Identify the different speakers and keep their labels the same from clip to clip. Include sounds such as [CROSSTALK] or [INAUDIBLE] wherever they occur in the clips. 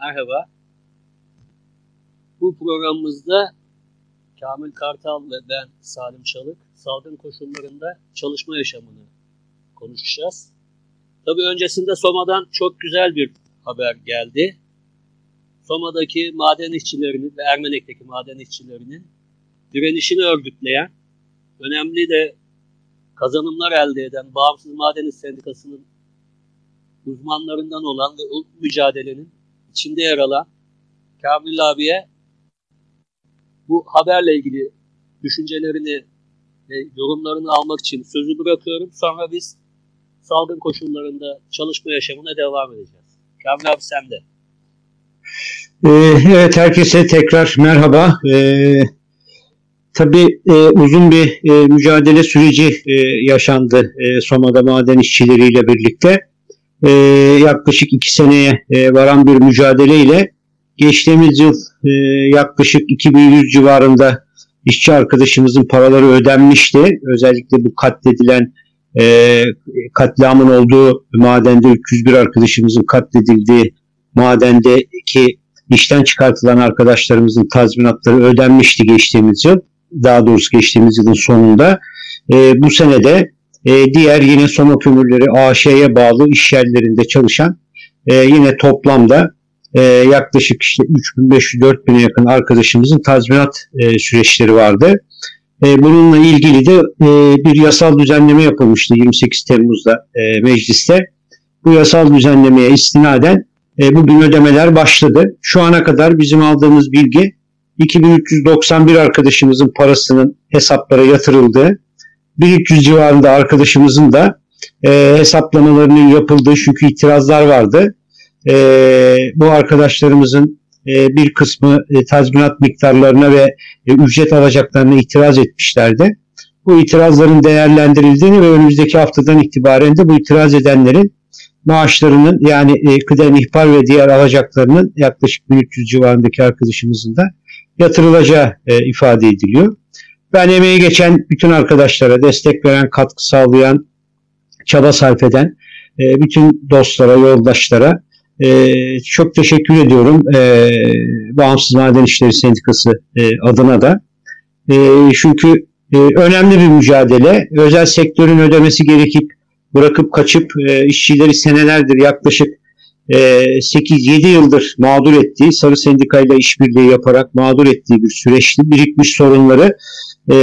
Speaker 1: Merhaba. Bu programımızda Kamil Kartal ve ben Salim Çalık salgın koşullarında çalışma yaşamını konuşacağız. Tabii öncesinde Soma'dan çok güzel bir haber geldi. Soma'daki maden işçilerinin ve Ermenek'teki maden işçilerinin direnişini örgütleyen, önemli de kazanımlar elde eden Bağımsız Maden İş Sendikası'nın uzmanlarından olan ve mücadelenin içinde yer alan Kamil abiye bu haberle ilgili düşüncelerini ve yorumlarını almak için sözü bırakıyorum. Sonra biz salgın koşullarında çalışma yaşamına devam edeceğiz. Kamil abi sen de.
Speaker 2: Ee, evet herkese tekrar merhaba. Ee, tabii e, uzun bir e, mücadele süreci e, yaşandı e, Soma'da maden işçileriyle birlikte. E, yaklaşık iki seneye e, varan bir mücadeleyle geçtiğimiz yıl e, yaklaşık 2100 civarında işçi arkadaşımızın paraları ödenmişti. Özellikle bu katledilen e, katliamın olduğu madende 301 arkadaşımızın katledildiği madendeki işten çıkartılan arkadaşlarımızın tazminatları ödenmişti geçtiğimiz yıl. Daha doğrusu geçtiğimiz yılın sonunda. E, bu senede e, diğer yine Soma Kömürleri AŞ'ye bağlı iş yerlerinde çalışan e, yine toplamda e, yaklaşık işte 3500-4000'e yakın arkadaşımızın tazminat e, süreçleri vardı. E, bununla ilgili de e, bir yasal düzenleme yapılmıştı 28 Temmuz'da e, mecliste. Bu yasal düzenlemeye istinaden e, bugün ödemeler başladı. Şu ana kadar bizim aldığımız bilgi 2391 arkadaşımızın parasının hesaplara yatırıldığı, 1300 civarında arkadaşımızın da e, hesaplamalarının yapıldığı çünkü itirazlar vardı. E, bu arkadaşlarımızın e, bir kısmı e, tazminat miktarlarına ve e, ücret alacaklarına itiraz etmişlerdi. Bu itirazların değerlendirildiğini ve önümüzdeki haftadan itibaren de bu itiraz edenlerin maaşlarının yani e, kıdem ihbar ve diğer alacaklarının yaklaşık 1300 civarındaki arkadaşımızın da yatırılacağı e, ifade ediliyor. Ben emeği geçen bütün arkadaşlara destek veren, katkı sağlayan, çaba sarf eden e, bütün dostlara, yoldaşlara e, çok teşekkür ediyorum. E, Bağımsız Maden İşleri Sendikası adına da. Çünkü önemli bir mücadele. Özel sektörün ödemesi gerekip bırakıp kaçıp işçileri senelerdir yaklaşık e, 8-7 yıldır mağdur ettiği, Sarı Sendika ile işbirliği yaparak mağdur ettiği bir süreçti. Birikmiş sorunları e,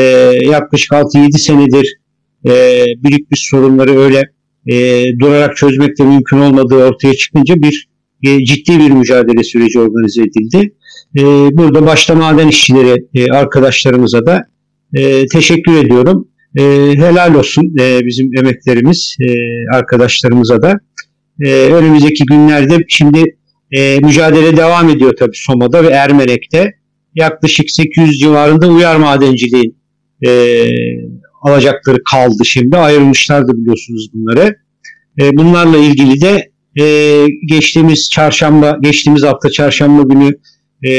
Speaker 2: yaklaşık 6-7 senedir e, birikmiş sorunları öyle e, durarak çözmek de mümkün olmadığı ortaya çıkınca bir e, ciddi bir mücadele süreci organize edildi. E, burada başta maden işçileri e, arkadaşlarımıza da e, teşekkür ediyorum. E, helal olsun e, bizim emeklerimiz e, arkadaşlarımıza da. E, önümüzdeki günlerde şimdi e, mücadele devam ediyor tabii Soma'da ve Ermenek'te. Yaklaşık 800 civarında uyar madenciliğin e, alacakları kaldı şimdi. Ayrılmışlardı biliyorsunuz bunları. E, bunlarla ilgili de e, geçtiğimiz çarşamba, geçtiğimiz hafta çarşamba günü e,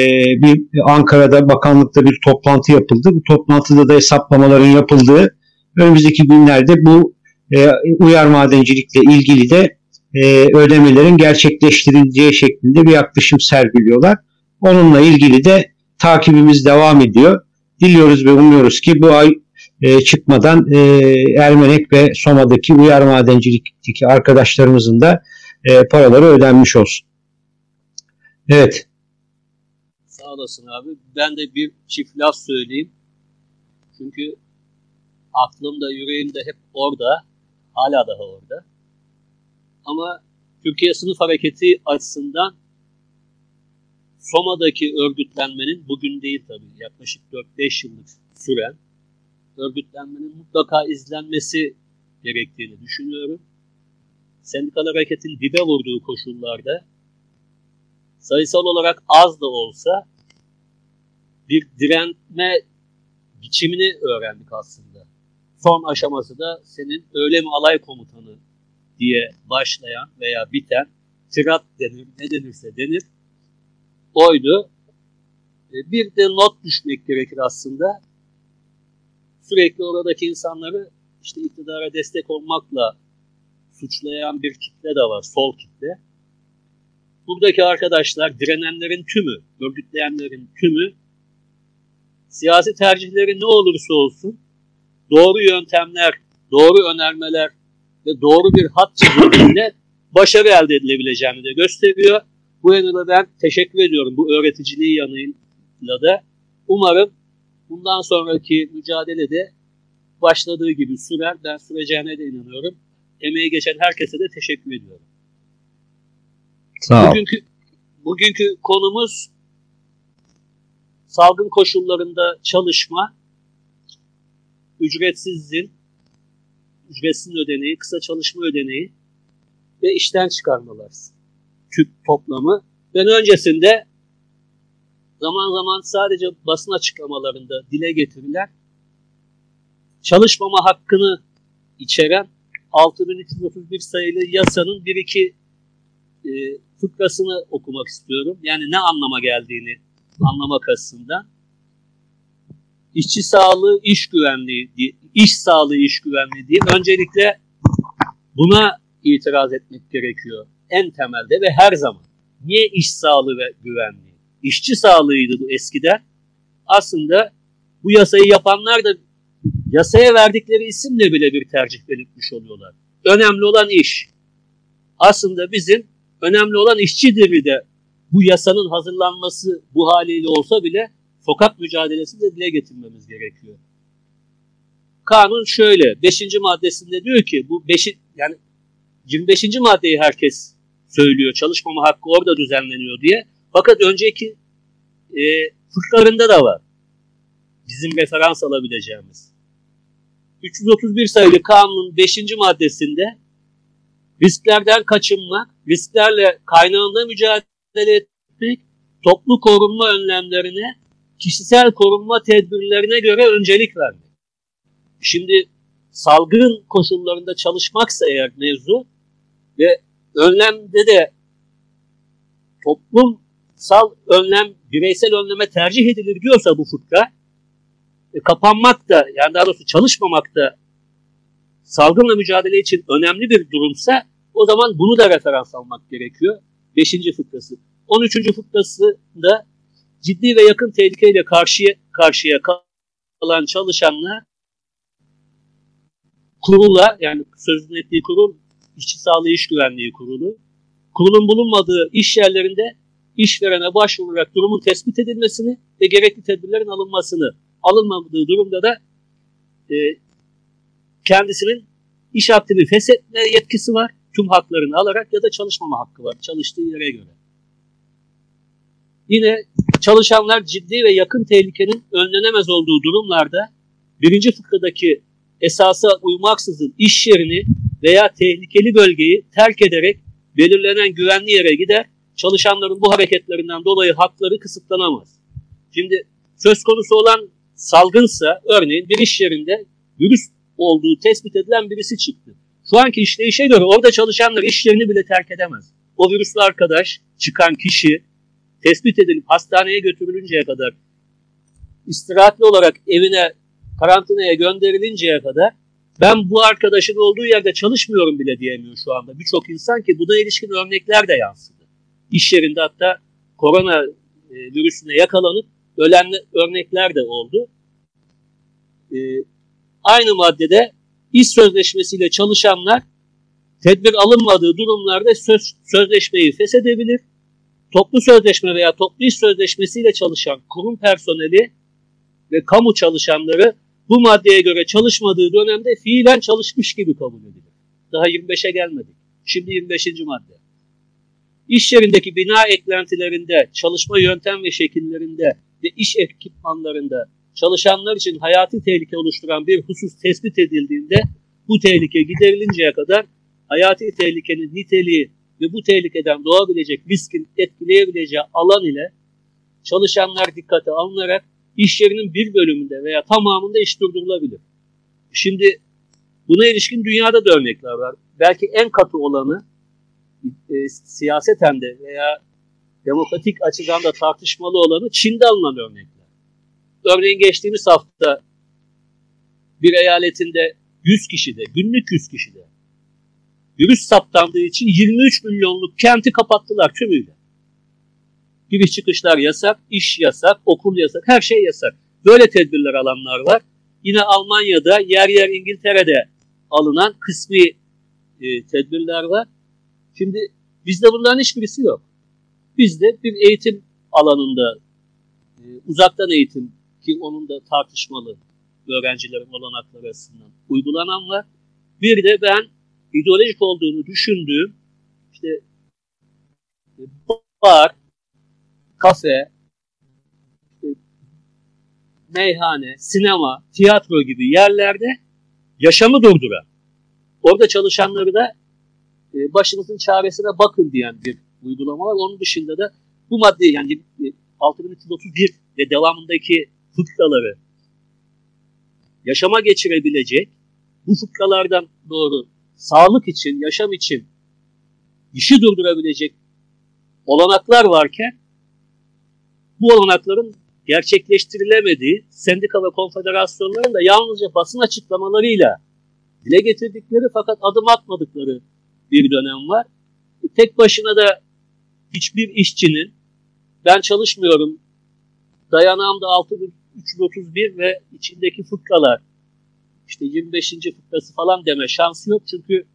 Speaker 2: bir Ankara'da bakanlıkta bir toplantı yapıldı. Bu toplantıda da hesaplamaların yapıldığı önümüzdeki günlerde bu e, uyar madencilikle ilgili de e, ödemelerin gerçekleştirileceği şeklinde bir yaklaşım sergiliyorlar. Onunla ilgili de takibimiz devam ediyor. Diliyoruz ve umuyoruz ki bu ay e, çıkmadan e, Ermenek ve Soma'daki uyar madencilikteki arkadaşlarımızın da e, paraları ödenmiş olsun. Evet.
Speaker 1: Sağ olasın abi. Ben de bir çift laf söyleyeyim. Çünkü aklımda, yüreğimde hep orada. Hala daha orada. Ama Türkiye Sınıf Hareketi açısından Soma'daki örgütlenmenin bugün değil tabii yaklaşık 4-5 yıllık süren örgütlenmenin mutlaka izlenmesi gerektiğini düşünüyorum. Sendikal hareketin dibe vurduğu koşullarda sayısal olarak az da olsa bir direnme biçimini öğrendik aslında. Son aşaması da senin öyle mi alay komutanı diye başlayan veya biten tirat denir, ne denirse denir oydu. E, bir de not düşmek gerekir aslında. Sürekli oradaki insanları işte iktidara destek olmakla suçlayan bir kitle de var, sol kitle. buradaki arkadaşlar, direnenlerin tümü, örgütleyenlerin tümü siyasi tercihleri ne olursa olsun doğru yöntemler, doğru önermeler ve doğru bir hat çizimiyle başarı elde edilebileceğini de gösteriyor. Bu yönde ben teşekkür ediyorum bu öğreticiliği yanıyla da. Umarım bundan sonraki mücadelede başladığı gibi sürer. Ben süreceğine de inanıyorum. Emeği geçen herkese de teşekkür ediyorum.
Speaker 2: Sağ ol.
Speaker 1: Bugünkü, bugünkü konumuz salgın koşullarında çalışma, ücretsiz izin, ücretsiz ödeneği, kısa çalışma ödeneği ve işten çıkarmalar tüp toplamı. Ben öncesinde zaman zaman sadece basın açıklamalarında dile getirilen çalışmama hakkını içeren 6331 sayılı yasanın bir iki e, fıkrasını okumak istiyorum. Yani ne anlama geldiğini anlamak açısından. İşçi sağlığı, iş güvenliği, iş sağlığı, iş güvenliği diye öncelikle buna itiraz etmek gerekiyor. En temelde ve her zaman. Niye iş sağlığı ve güvenliği? İşçi sağlığıydı bu eskiden. Aslında bu yasayı yapanlar da yasaya verdikleri isimle bile bir tercih belirtmiş oluyorlar. Önemli olan iş. Aslında bizim önemli olan işçidir de bu yasanın hazırlanması bu haliyle olsa bile sokak mücadelesi de dile getirmemiz gerekiyor. Kanun şöyle 5. maddesinde diyor ki bu 5 yani 25. maddeyi herkes söylüyor. Çalışmama hakkı orada düzenleniyor diye. Fakat önceki e, fıklarında da var. Bizim referans alabileceğimiz. 331 sayılı kanunun 5. maddesinde risklerden kaçınmak, risklerle kaynağında mücadele etmek, toplu korunma önlemlerine, kişisel korunma tedbirlerine göre öncelik vermek. Şimdi salgın koşullarında çalışmaksa eğer mevzu ve önlemde de toplumsal önlem, bireysel önleme tercih edilir diyorsa bu fıkra, e, kapanmak da yani daha doğrusu çalışmamak da salgınla mücadele için önemli bir durumsa o zaman bunu da referans almak gerekiyor. Beşinci fıkrası. 13. fıkrası da ciddi ve yakın tehlikeyle karşıya, karşıya kalan çalışanlar kurula yani sözünün ettiği kurul işçi sağlığı iş güvenliği kurulu kurulun bulunmadığı iş yerlerinde işverene başvurarak durumun tespit edilmesini ve gerekli tedbirlerin alınmasını alınmadığı durumda da e, kendisinin iş akdini feshetme yetkisi var. Tüm haklarını alarak ya da çalışmama hakkı var çalıştığı yere göre. Yine çalışanlar ciddi ve yakın tehlikenin önlenemez olduğu durumlarda birinci fıkradaki esasa uymaksızın iş yerini veya tehlikeli bölgeyi terk ederek belirlenen güvenli yere gider. Çalışanların bu hareketlerinden dolayı hakları kısıtlanamaz. Şimdi söz konusu olan salgınsa örneğin bir iş yerinde virüs olduğu tespit edilen birisi çıktı. Şu anki işleyişe göre orada çalışanlar iş yerini bile terk edemez. O virüslü arkadaş, çıkan kişi tespit edilip hastaneye götürülünceye kadar istirahatli olarak evine karantinaya gönderilinceye kadar ben bu arkadaşın olduğu yerde çalışmıyorum bile diyemiyor şu anda. Birçok insan ki buna ilişkin örnekler de yansıdı. İş yerinde hatta korona e, virüsüne yakalanıp ölen örnekler de oldu. E, aynı maddede iş sözleşmesiyle çalışanlar tedbir alınmadığı durumlarda söz, sözleşmeyi feshedebilir. Toplu sözleşme veya toplu iş sözleşmesiyle çalışan kurum personeli ve kamu çalışanları bu maddeye göre çalışmadığı dönemde fiilen çalışmış gibi kabul edilir. Daha 25'e gelmedik. Şimdi 25. madde. İş yerindeki bina eklentilerinde, çalışma yöntem ve şekillerinde ve iş ekipmanlarında çalışanlar için hayati tehlike oluşturan bir husus tespit edildiğinde bu tehlike giderilinceye kadar hayati tehlikenin niteliği ve bu tehlikeden doğabilecek riskin etkileyebileceği alan ile çalışanlar dikkate alınarak iş yerinin bir bölümünde veya tamamında iş durdurulabilir. Şimdi buna ilişkin dünyada da örnekler var. Belki en katı olanı e, siyaseten de veya demokratik açıdan da tartışmalı olanı Çin'de alınan örnekler. Örneğin geçtiğimiz hafta bir eyaletinde 100 kişide, günlük 100 kişide virüs saptandığı için 23 milyonluk kenti kapattılar tümüyle. Giriş çıkışlar yasak, iş yasak, okul yasak, her şey yasak. Böyle tedbirler alanlar var. Yine Almanya'da, yer yer İngiltere'de alınan kısmi e, tedbirler var. Şimdi bizde bunların hiçbirisi yok. Bizde bir eğitim alanında e, uzaktan eğitim ki onun da tartışmalı öğrencilerin olanakları açısından uygulanan var. Bir de ben ideolojik olduğunu düşündüğüm işte e, bar, kafe, meyhane, sinema, tiyatro gibi yerlerde yaşamı durduran, orada çalışanları da e, başınızın çaresine bakın diyen bir uygulama var. Onun dışında da bu madde yani 6331 ve devamındaki fıkraları yaşama geçirebilecek bu fıkralardan doğru sağlık için, yaşam için işi durdurabilecek olanaklar varken bu olanakların gerçekleştirilemediği sendika ve konfederasyonların da yalnızca basın açıklamalarıyla dile getirdikleri fakat adım atmadıkları bir dönem var. Tek başına da hiçbir işçinin ben çalışmıyorum dayanağım da 6331 ve içindeki fıkralar işte 25. fıkrası falan deme şansı yok çünkü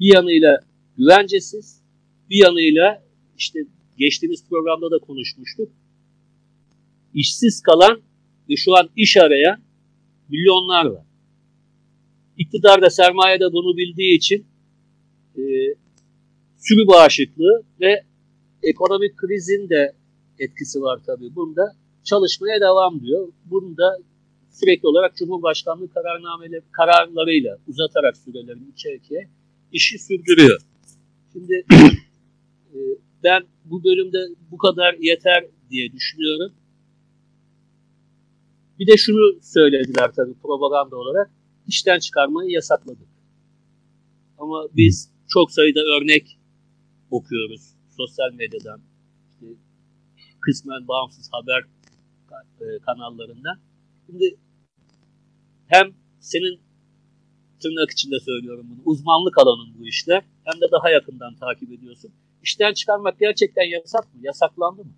Speaker 1: bir yanıyla güvencesiz bir yanıyla işte geçtiğimiz programda da konuşmuştuk işsiz kalan ve şu an iş arayan milyonlar var. İktidar da sermaye de bunu bildiği için e, sürü bağışıklığı ve ekonomik krizin de etkisi var tabii bunda. Çalışmaya devam diyor. Bunu da sürekli olarak Cumhurbaşkanlığı kararnameleri, kararlarıyla uzatarak sürelerini içeriye işi sürdürüyor. Şimdi [CLEARS THROAT] e, ben bu bölümde bu kadar yeter diye düşünüyorum. Bir de şunu söylediler tabii propaganda olarak. işten çıkarmayı yasakladık. Ama biz çok sayıda örnek okuyoruz sosyal medyadan. İşte kısmen bağımsız haber e, kanallarından. Şimdi hem senin tırnak içinde söylüyorum bunu uzmanlık alanın bu işler hem de daha yakından takip ediyorsun. İşten çıkarmak gerçekten yasak mı? Yasaklandı mı?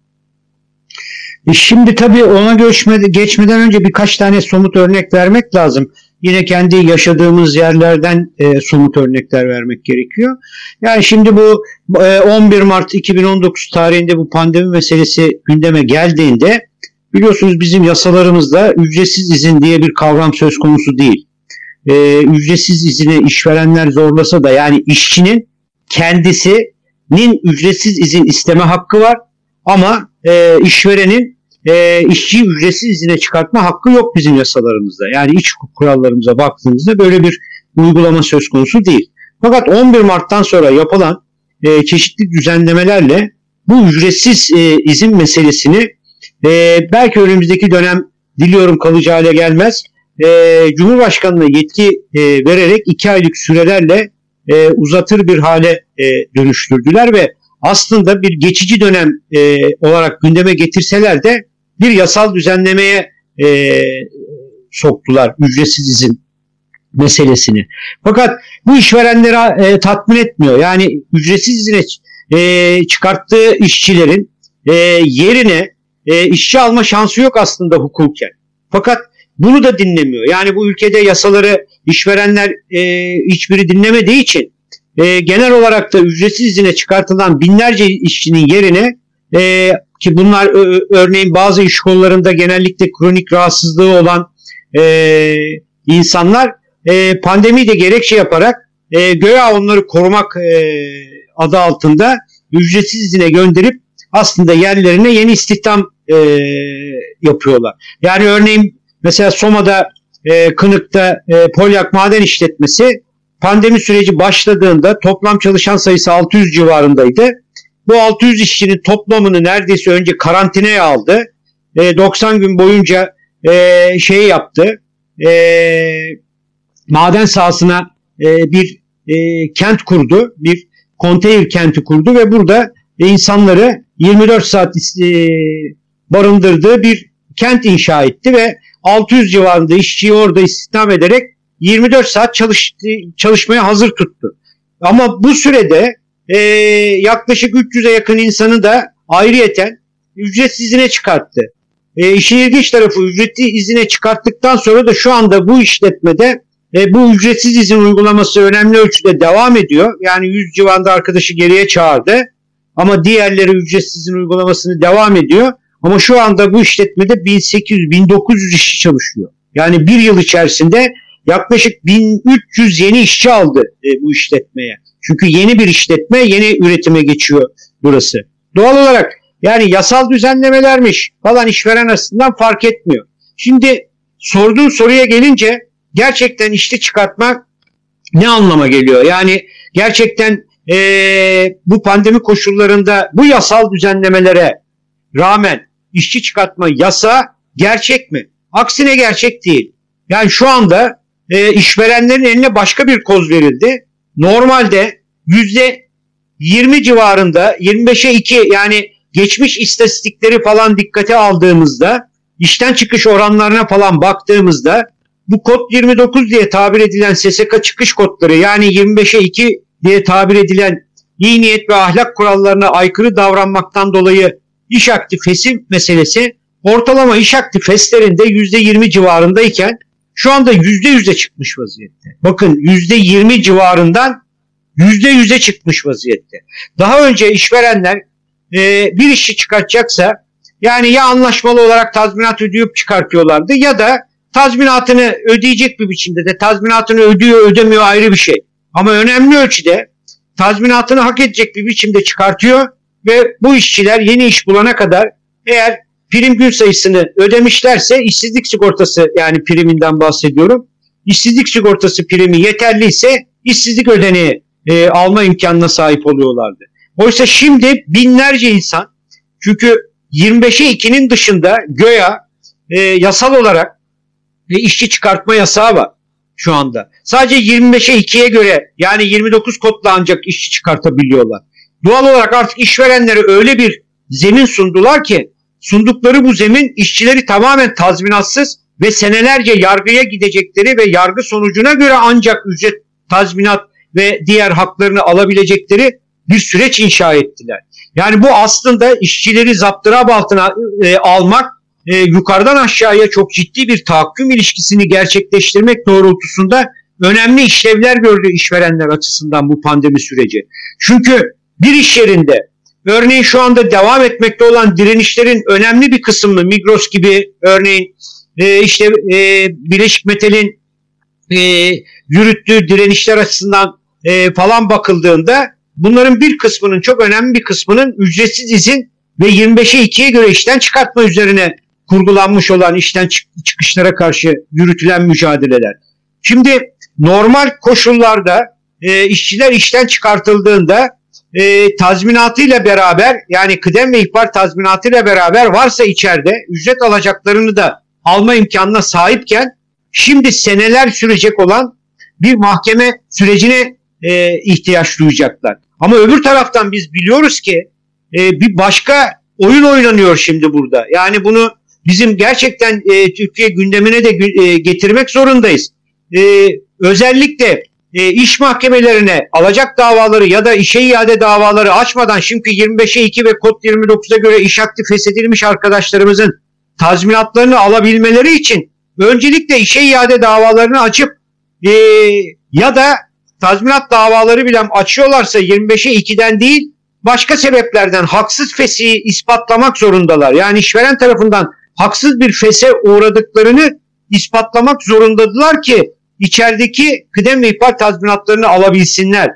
Speaker 2: E şimdi tabii ona geçmedi, geçmeden önce birkaç tane somut örnek vermek lazım. Yine kendi yaşadığımız yerlerden e, somut örnekler vermek gerekiyor. Yani şimdi bu e, 11 Mart 2019 tarihinde bu pandemi meselesi gündeme geldiğinde biliyorsunuz bizim yasalarımızda ücretsiz izin diye bir kavram söz konusu değil. E, ücretsiz izini işverenler zorlasa da yani işçinin kendisinin ücretsiz izin isteme hakkı var ama e, işverenin e, işçi ücretsiz izine çıkartma hakkı yok bizim yasalarımızda. Yani iç kurallarımıza baktığımızda böyle bir uygulama söz konusu değil. Fakat 11 Mart'tan sonra yapılan e, çeşitli düzenlemelerle bu ücretsiz e, izin meselesini e, belki önümüzdeki dönem diliyorum kalıcı hale gelmez. E, Cumhurbaşkanı'na yetki e, vererek iki aylık sürelerle e, uzatır bir hale e, dönüştürdüler ve aslında bir geçici dönem e, olarak gündeme getirseler de bir yasal düzenlemeye e, soktular ücretsiz izin meselesini. Fakat bu işverenleri e, tatmin etmiyor. Yani ücretsiz izine e, çıkarttığı işçilerin e, yerine e, işçi alma şansı yok aslında hukuken. Fakat bunu da dinlemiyor. Yani bu ülkede yasaları işverenler e, hiçbiri dinlemediği için e, genel olarak da ücretsiz izine çıkartılan binlerce işçinin yerine e, ki bunlar örneğin bazı iş kollarında genellikle kronik rahatsızlığı olan e, insanlar e, pandemiyi de gerekçe yaparak e, göya onları korumak e, adı altında ücretsiz izine gönderip aslında yerlerine yeni istihdam e, yapıyorlar. Yani örneğin mesela Soma'da e, Kınık'ta e, Polyak Maden İşletmesi pandemi süreci başladığında toplam çalışan sayısı 600 civarındaydı. Bu 600 işçinin toplamını neredeyse önce karantinaya aldı. E, 90 gün boyunca e, şey yaptı. E, maden sahasına e, bir e, kent kurdu. Bir konteyner kenti kurdu ve burada insanları 24 saat e, barındırdığı bir kent inşa etti ve 600 civarında işçiyi orada istihdam ederek 24 saat çalıştı, çalışmaya hazır tuttu. Ama bu sürede e, yaklaşık 300'e yakın insanı da ayrıyeten ücretsiz izine çıkarttı. E, işin ilginç tarafı ücretli izine çıkarttıktan sonra da şu anda bu işletmede e, bu ücretsiz izin uygulaması önemli ölçüde devam ediyor. Yani 100 civarında arkadaşı geriye çağırdı. Ama diğerleri ücretsiz izin uygulamasını devam ediyor. Ama şu anda bu işletmede 1800-1900 işçi çalışıyor. Yani bir yıl içerisinde yaklaşık 1300 yeni işçi aldı e, bu işletmeye. Çünkü yeni bir işletme, yeni üretime geçiyor burası. Doğal olarak yani yasal düzenlemelermiş falan işveren açısından fark etmiyor. Şimdi sorduğun soruya gelince gerçekten işçi çıkartmak ne anlama geliyor? Yani gerçekten ee, bu pandemi koşullarında bu yasal düzenlemelere rağmen işçi çıkartma yasa gerçek mi? Aksine gerçek değil. Yani şu anda e, işverenlerin eline başka bir koz verildi. Normalde yüzde 20 civarında 25'e 2 yani geçmiş istatistikleri falan dikkate aldığımızda işten çıkış oranlarına falan baktığımızda bu kod 29 diye tabir edilen SSK çıkış kodları yani 25'e 2 diye tabir edilen iyi niyet ve ahlak kurallarına aykırı davranmaktan dolayı iş aktifesi meselesi ortalama iş aktifeslerinde %20 civarındayken şu anda %100'e çıkmış vaziyette. Bakın %20 civarından %100'e çıkmış vaziyette. Daha önce işverenler e, bir işi çıkartacaksa yani ya anlaşmalı olarak tazminat ödeyip çıkartıyorlardı ya da tazminatını ödeyecek bir biçimde de tazminatını ödüyor ödemiyor ayrı bir şey. Ama önemli ölçüde tazminatını hak edecek bir biçimde çıkartıyor ve bu işçiler yeni iş bulana kadar eğer prim gün sayısını ödemişlerse işsizlik sigortası yani priminden bahsediyorum. İşsizlik sigortası primi yeterliyse işsizlik ödeneği e, alma imkanına sahip oluyorlardı. Oysa şimdi binlerce insan çünkü 25'e 2'nin dışında göya e, yasal olarak e, işçi çıkartma yasağı var şu anda. Sadece 25'e 2'ye göre yani 29 kodla ancak işçi çıkartabiliyorlar. Doğal olarak artık işverenlere öyle bir zemin sundular ki sundukları bu zemin işçileri tamamen tazminatsız ve senelerce yargıya gidecekleri ve yargı sonucuna göre ancak ücret, tazminat ve diğer haklarını alabilecekleri bir süreç inşa ettiler. Yani bu aslında işçileri zaptırap altına e, almak e, yukarıdan aşağıya çok ciddi bir tahakküm ilişkisini gerçekleştirmek doğrultusunda önemli işlevler gördü işverenler açısından bu pandemi süreci. Çünkü bir iş yerinde örneğin şu anda devam etmekte olan direnişlerin önemli bir kısmını Migros gibi örneğin e, işte e, Birleşik Metal'in e, yürüttüğü direnişler açısından e, falan bakıldığında bunların bir kısmının çok önemli bir kısmının ücretsiz izin ve 25'e 2'ye göre işten çıkartma üzerine kurgulanmış olan işten çıkışlara karşı yürütülen mücadeleler. Şimdi normal koşullarda e, işçiler işten çıkartıldığında e, tazminatıyla beraber yani kıdem ve ihbar tazminatıyla beraber varsa içeride ücret alacaklarını da alma imkanına sahipken şimdi seneler sürecek olan bir mahkeme sürecine e, ihtiyaç duyacaklar. Ama öbür taraftan biz biliyoruz ki e, bir başka oyun oynanıyor şimdi burada. Yani bunu bizim gerçekten e, Türkiye gündemine de e, getirmek zorundayız. E, özellikle e, iş mahkemelerine alacak davaları ya da işe iade davaları açmadan şimdi 25'e 2 ve kod 29'a göre iş aktif feshedilmiş arkadaşlarımızın tazminatlarını alabilmeleri için öncelikle işe iade davalarını açıp e, ya da tazminat davaları bile açıyorlarsa 25'e 2'den değil başka sebeplerden haksız fesi ispatlamak zorundalar. Yani işveren tarafından haksız bir fese uğradıklarını ispatlamak zorundadılar ki içerideki kıdem ve ihbar tazminatlarını alabilsinler.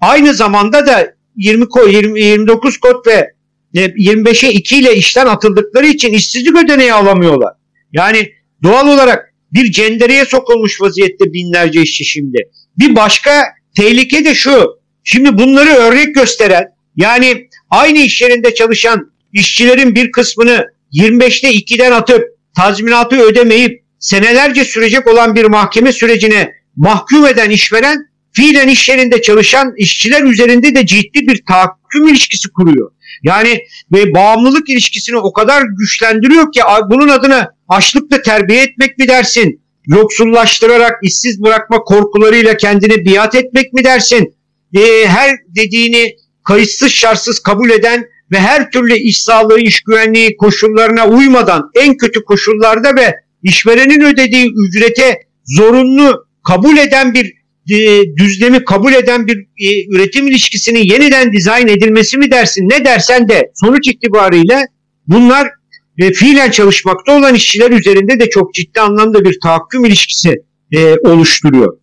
Speaker 2: Aynı zamanda da 20 kod, 20, 29 kod ve 25'e 2 ile işten atıldıkları için işsizlik ödeneği alamıyorlar. Yani doğal olarak bir cendereye sokulmuş vaziyette binlerce işçi şimdi. Bir başka tehlike de şu. Şimdi bunları örnek gösteren yani aynı iş yerinde çalışan işçilerin bir kısmını 25'te 2'den atıp tazminatı ödemeyip senelerce sürecek olan bir mahkeme sürecine mahkum eden işveren fiilen iş yerinde çalışan işçiler üzerinde de ciddi bir tahakküm ilişkisi kuruyor. Yani ve bağımlılık ilişkisini o kadar güçlendiriyor ki bunun adına açlıkla terbiye etmek mi dersin? Yoksullaştırarak işsiz bırakma korkularıyla kendini biat etmek mi dersin? E, her dediğini kayıtsız şartsız kabul eden ve her türlü iş sağlığı, iş güvenliği koşullarına uymadan en kötü koşullarda ve işverenin ödediği ücrete zorunlu kabul eden bir e, düzlemi kabul eden bir e, üretim ilişkisinin yeniden dizayn edilmesi mi dersin ne dersen de sonuç itibariyle bunlar e, fiilen çalışmakta olan işçiler üzerinde de çok ciddi anlamda bir tahakküm ilişkisi oluşturuyor.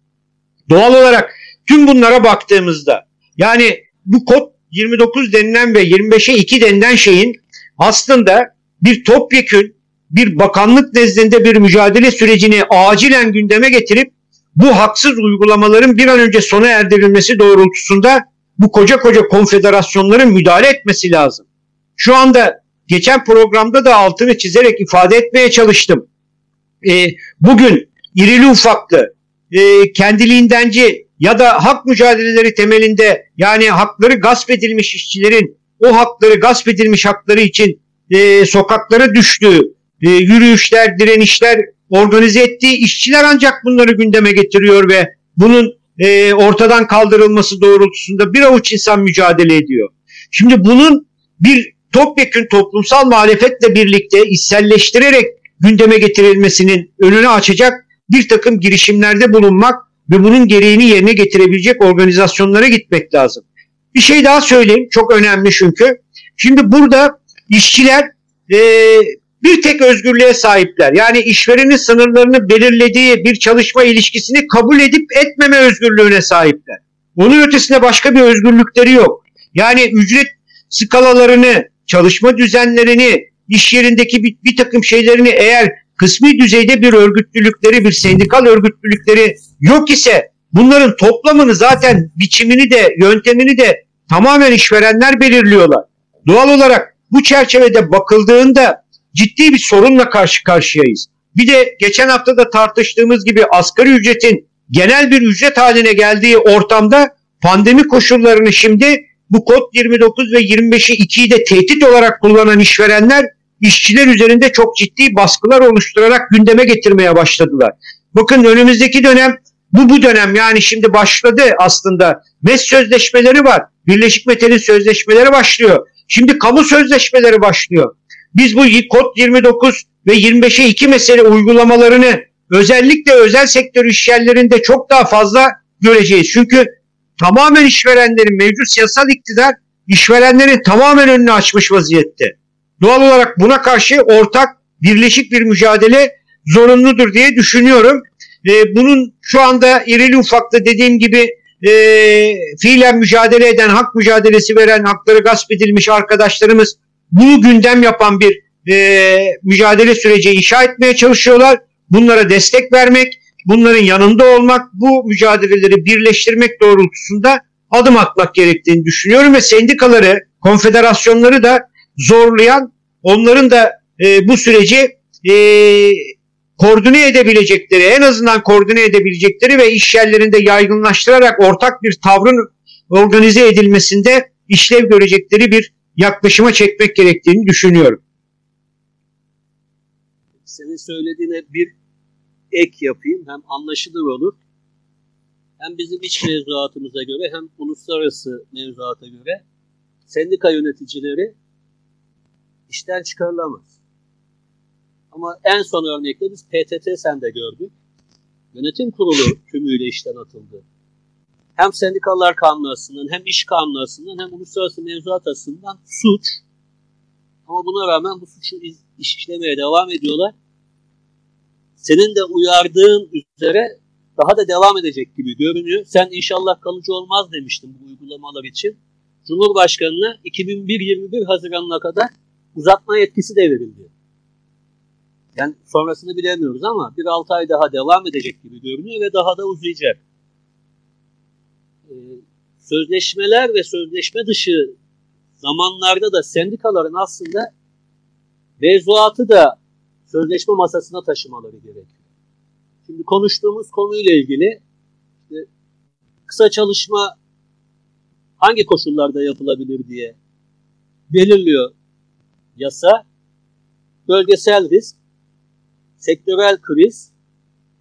Speaker 2: Doğal olarak tüm bunlara baktığımızda yani bu kod 29 denilen ve 25'e 2 denilen şeyin aslında bir topyekün bir bakanlık nezdinde bir mücadele sürecini acilen gündeme getirip bu haksız uygulamaların bir an önce sona erdirilmesi doğrultusunda bu koca koca konfederasyonların müdahale etmesi lazım. Şu anda geçen programda da altını çizerek ifade etmeye çalıştım. E, bugün irili ufaklı, e, kendiliğindenci ya da hak mücadeleleri temelinde yani hakları gasp edilmiş işçilerin o hakları gasp edilmiş hakları için e, sokaklara düştüğü e, yürüyüşler, direnişler organize ettiği işçiler ancak bunları gündeme getiriyor ve bunun e, ortadan kaldırılması doğrultusunda bir avuç insan mücadele ediyor. Şimdi bunun bir topyekün toplumsal muhalefetle birlikte içselleştirerek gündeme getirilmesinin önünü açacak bir takım girişimlerde bulunmak ve bunun gereğini yerine getirebilecek organizasyonlara gitmek lazım. Bir şey daha söyleyeyim çok önemli çünkü. Şimdi burada işçiler e, bir tek özgürlüğe sahipler. Yani işverenin sınırlarını belirlediği bir çalışma ilişkisini kabul edip etmeme özgürlüğüne sahipler. Onun ötesinde başka bir özgürlükleri yok. Yani ücret skalalarını, çalışma düzenlerini, iş yerindeki bir, bir takım şeylerini eğer kısmi düzeyde bir örgütlülükleri, bir sendikal örgütlülükleri yok ise bunların toplamını zaten biçimini de yöntemini de tamamen işverenler belirliyorlar. Doğal olarak bu çerçevede bakıldığında ciddi bir sorunla karşı karşıyayız. Bir de geçen hafta da tartıştığımız gibi asgari ücretin genel bir ücret haline geldiği ortamda pandemi koşullarını şimdi bu kod 29 ve 25'i 2'yi de tehdit olarak kullanan işverenler işçiler üzerinde çok ciddi baskılar oluşturarak gündeme getirmeye başladılar. Bakın önümüzdeki dönem bu bu dönem yani şimdi başladı aslında. MES sözleşmeleri var. Birleşik Metal'in sözleşmeleri başlıyor. Şimdi kamu sözleşmeleri başlıyor. Biz bu kod 29 ve 25'e 2 mesele uygulamalarını özellikle özel sektör işyerlerinde çok daha fazla göreceğiz. Çünkü tamamen işverenlerin mevcut siyasal iktidar işverenlerin tamamen önünü açmış vaziyette. Doğal olarak buna karşı ortak birleşik bir mücadele zorunludur diye düşünüyorum. E, bunun şu anda irili ufaklı dediğim gibi e, fiilen mücadele eden, hak mücadelesi veren, hakları gasp edilmiş arkadaşlarımız bunu gündem yapan bir e, mücadele süreci inşa etmeye çalışıyorlar. Bunlara destek vermek, bunların yanında olmak, bu mücadeleleri birleştirmek doğrultusunda adım atmak gerektiğini düşünüyorum ve sendikaları, konfederasyonları da zorlayan, onların da e, bu süreci e, koordine edebilecekleri, en azından koordine edebilecekleri ve iş yerlerinde yaygınlaştırarak ortak bir tavrın organize edilmesinde işlev görecekleri bir yaklaşıma çekmek gerektiğini düşünüyorum.
Speaker 1: Senin söylediğine bir ek yapayım. Hem anlaşılır olur. Hem bizim iç mevzuatımıza göre hem uluslararası mevzuata göre sendika yöneticileri işten çıkarılamaz. Ama en son örnekte biz PTT sende gördük. Yönetim kurulu tümüyle işten atıldı hem sendikalar kanunu hem iş kanunu hem uluslararası mevzuat açısından suç. Ama buna rağmen bu suçu iş işlemeye devam ediyorlar. Senin de uyardığın üzere daha da devam edecek gibi görünüyor. Sen inşallah kalıcı olmaz demiştin bu uygulamalar için. Cumhurbaşkanına 2001-21 Haziran'ına kadar uzatma yetkisi de verildi. Yani sonrasını bilemiyoruz ama bir 6 ay daha devam edecek gibi görünüyor ve daha da uzayacak. Ee, sözleşmeler ve sözleşme dışı zamanlarda da sendikaların aslında mevzuatı da sözleşme masasına taşımaları gerekiyor. Şimdi konuştuğumuz konuyla ilgili işte kısa çalışma hangi koşullarda yapılabilir diye belirliyor yasa. Bölgesel risk, sektörel kriz,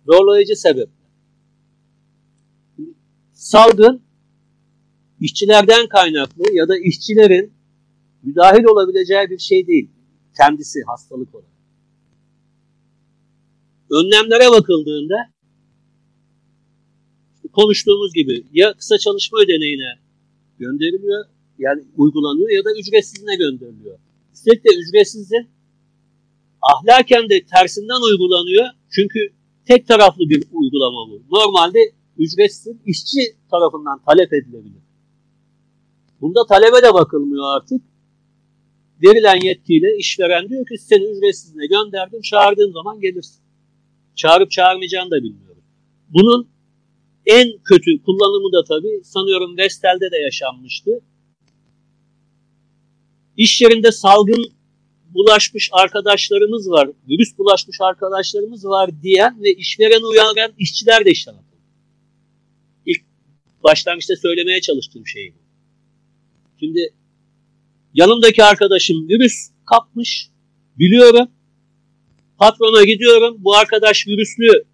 Speaker 1: zorlayıcı sebep salgın işçilerden kaynaklı ya da işçilerin müdahil olabileceği bir şey değil. Kendisi hastalık olarak. Önlemlere bakıldığında konuştuğumuz gibi ya kısa çalışma ödeneğine gönderiliyor yani uygulanıyor ya da ücretsizine gönderiliyor. Üstelik de ücretsizin ahlaken de tersinden uygulanıyor. Çünkü tek taraflı bir uygulama bu. Normalde ücretsiz işçi tarafından talep edilebilir. Bunda talebe de bakılmıyor artık. Verilen yetkiyle işveren diyor ki seni ücretsizine gönderdim çağırdığım zaman gelirsin. Çağırıp çağırmayacağını da bilmiyorum. Bunun en kötü kullanımı da tabii sanıyorum Vestel'de de yaşanmıştı. İş yerinde salgın bulaşmış arkadaşlarımız var, virüs bulaşmış arkadaşlarımız var diyen ve işveren uyaran işçiler de işten atıldı. Başlangıçta söylemeye çalıştığım şey bu. Şimdi yanımdaki arkadaşım virüs kapmış, biliyorum. Patrona gidiyorum, bu arkadaş virüslü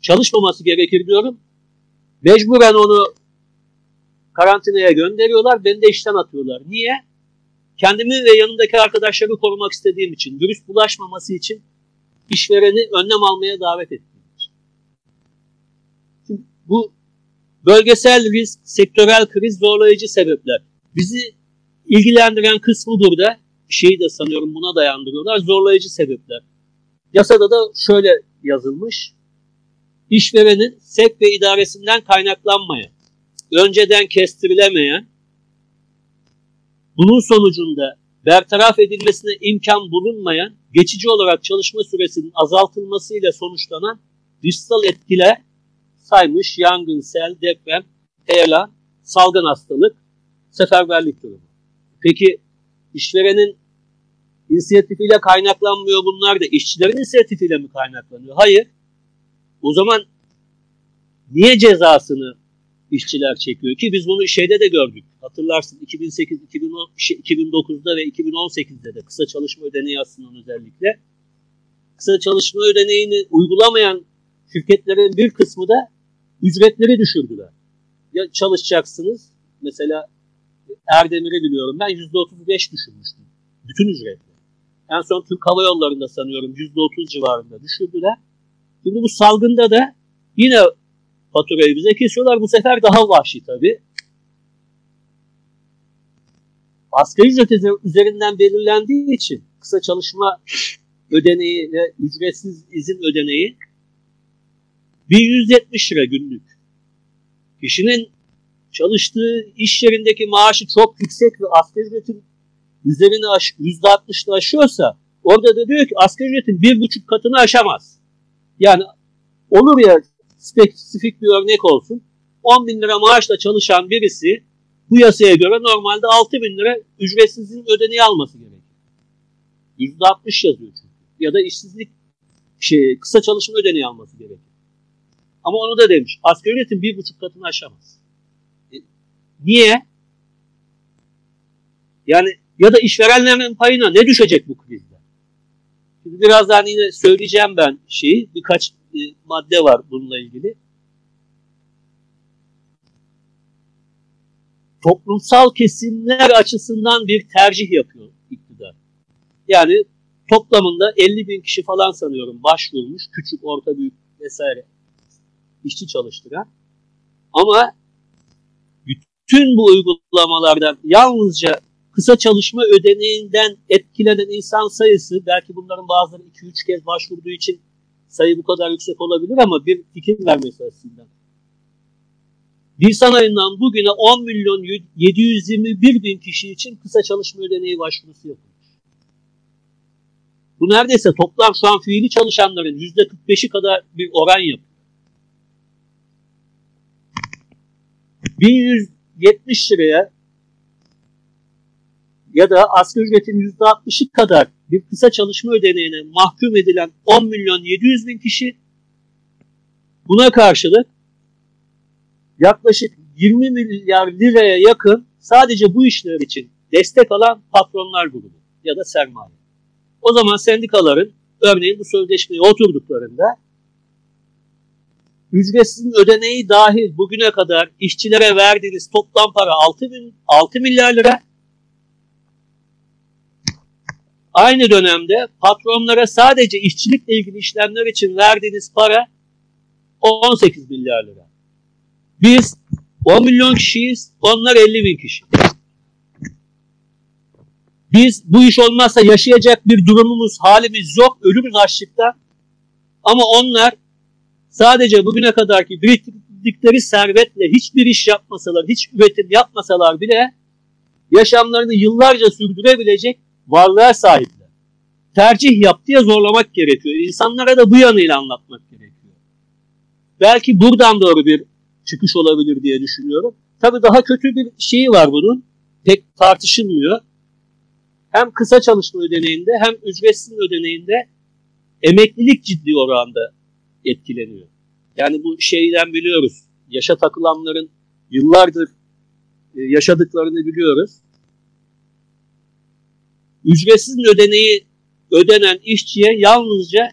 Speaker 1: çalışmaması gerekir diyorum. Mecburen onu karantinaya gönderiyorlar, beni de işten atıyorlar. Niye? Kendimi ve yanımdaki arkadaşları korumak istediğim için, virüs bulaşmaması için işvereni önlem almaya davet ettiğim için. Bu bölgesel risk, sektörel kriz zorlayıcı sebepler. Bizi ilgilendiren kısmı burada, şeyi de sanıyorum buna dayandırıyorlar, zorlayıcı sebepler. Yasada da şöyle yazılmış, işverenin sevk ve idaresinden kaynaklanmayan, önceden kestirilemeyen, bunun sonucunda bertaraf edilmesine imkan bulunmayan, geçici olarak çalışma süresinin azaltılmasıyla sonuçlanan dışsal etkiler saymış yangın, sel, deprem, heyelan, salgın hastalık, seferberlik durumu. Peki işverenin inisiyatifiyle kaynaklanmıyor bunlar da işçilerin inisiyatifiyle mi kaynaklanıyor? Hayır. O zaman niye cezasını işçiler çekiyor ki biz bunu şeyde de gördük. Hatırlarsın 2008, 2010, 2009'da ve 2018'de de kısa çalışma ödeneği aslında özellikle. Kısa çalışma ödeneğini uygulamayan şirketlerin bir kısmı da ücretleri düşürdüler. Ya çalışacaksınız mesela Erdemir'i biliyorum ben %35 düşürmüştüm. Bütün ücretleri. En son Türk Hava Yolları'nda sanıyorum %30 civarında düşürdüler. Şimdi bu salgında da yine faturayı bize kesiyorlar. Bu sefer daha vahşi tabii. Asgari ücret üzerinden belirlendiği için kısa çalışma ödeneği ve ücretsiz izin ödeneği 1170 lira günlük. Kişinin çalıştığı iş yerindeki maaşı çok yüksek ve asgari ücretin üzerini aş, %60'ını aşıyorsa orada da diyor ki asgari ücretin bir buçuk katını aşamaz. Yani olur ya spesifik bir örnek olsun. 10 bin lira maaşla çalışan birisi bu yasaya göre normalde 6 bin lira ücretsizliğin ödeneği alması gerekir. %60 yazıyor çünkü. Ya da işsizlik şey, kısa çalışma ödeneği alması gerekir. Ama onu da demiş. Asgari ücretin bir buçuk katını aşamaz. E, niye? Yani ya da işverenlerin payına ne düşecek bu krizde? Şimdi birazdan yine söyleyeceğim ben şeyi. Birkaç e, madde var bununla ilgili. Toplumsal kesimler açısından bir tercih yapıyor iktidar. Yani toplamında 50 bin kişi falan sanıyorum başvurmuş. Küçük, orta, büyük vesaire işçi çalıştıran. Ama bütün bu uygulamalardan yalnızca kısa çalışma ödeneğinden etkilenen insan sayısı belki bunların bazıları 2-3 kez başvurduğu için sayı bu kadar yüksek olabilir ama bir fikir vermesi açısından. Nisan ayından bugüne 10 milyon 721 bin kişi için kısa çalışma ödeneği başvurusu yapılmış. Bu neredeyse toplam şu an fiili çalışanların %45'i kadar bir oran yapıyor. 1170 liraya ya da asgari ücretin %60'ı kadar bir kısa çalışma ödeneğine mahkum edilen 10 milyon 700 bin kişi buna karşılık yaklaşık 20 milyar liraya yakın sadece bu işler için destek alan patronlar grubu ya da sermaye. O zaman sendikaların örneğin bu sözleşmeye oturduklarında ücretsiz ödeneği dahil bugüne kadar işçilere verdiğiniz toplam para 6, bin, 6 milyar lira aynı dönemde patronlara sadece işçilikle ilgili işlemler için verdiğiniz para 18 milyar lira. Biz 10 milyon kişiyiz, onlar 50 bin kişi. Biz bu iş olmazsa yaşayacak bir durumumuz, halimiz yok, ölürüz açlıktan. Ama onlar sadece bugüne kadarki biriktirdikleri servetle hiçbir iş yapmasalar, hiç üretim yapmasalar bile yaşamlarını yıllarca sürdürebilecek varlığa sahipler. Tercih yap diye zorlamak gerekiyor. İnsanlara da bu yanıyla anlatmak gerekiyor. Belki buradan doğru bir çıkış olabilir diye düşünüyorum. Tabii daha kötü bir şeyi var bunun. Pek tartışılmıyor. Hem kısa çalışma ödeneğinde hem ücretsiz ödeneğinde emeklilik ciddi oranda etkileniyor. Yani bu şeyden biliyoruz. Yaşa takılanların yıllardır e, yaşadıklarını biliyoruz. Ücretsiz ödeneği ödenen işçiye yalnızca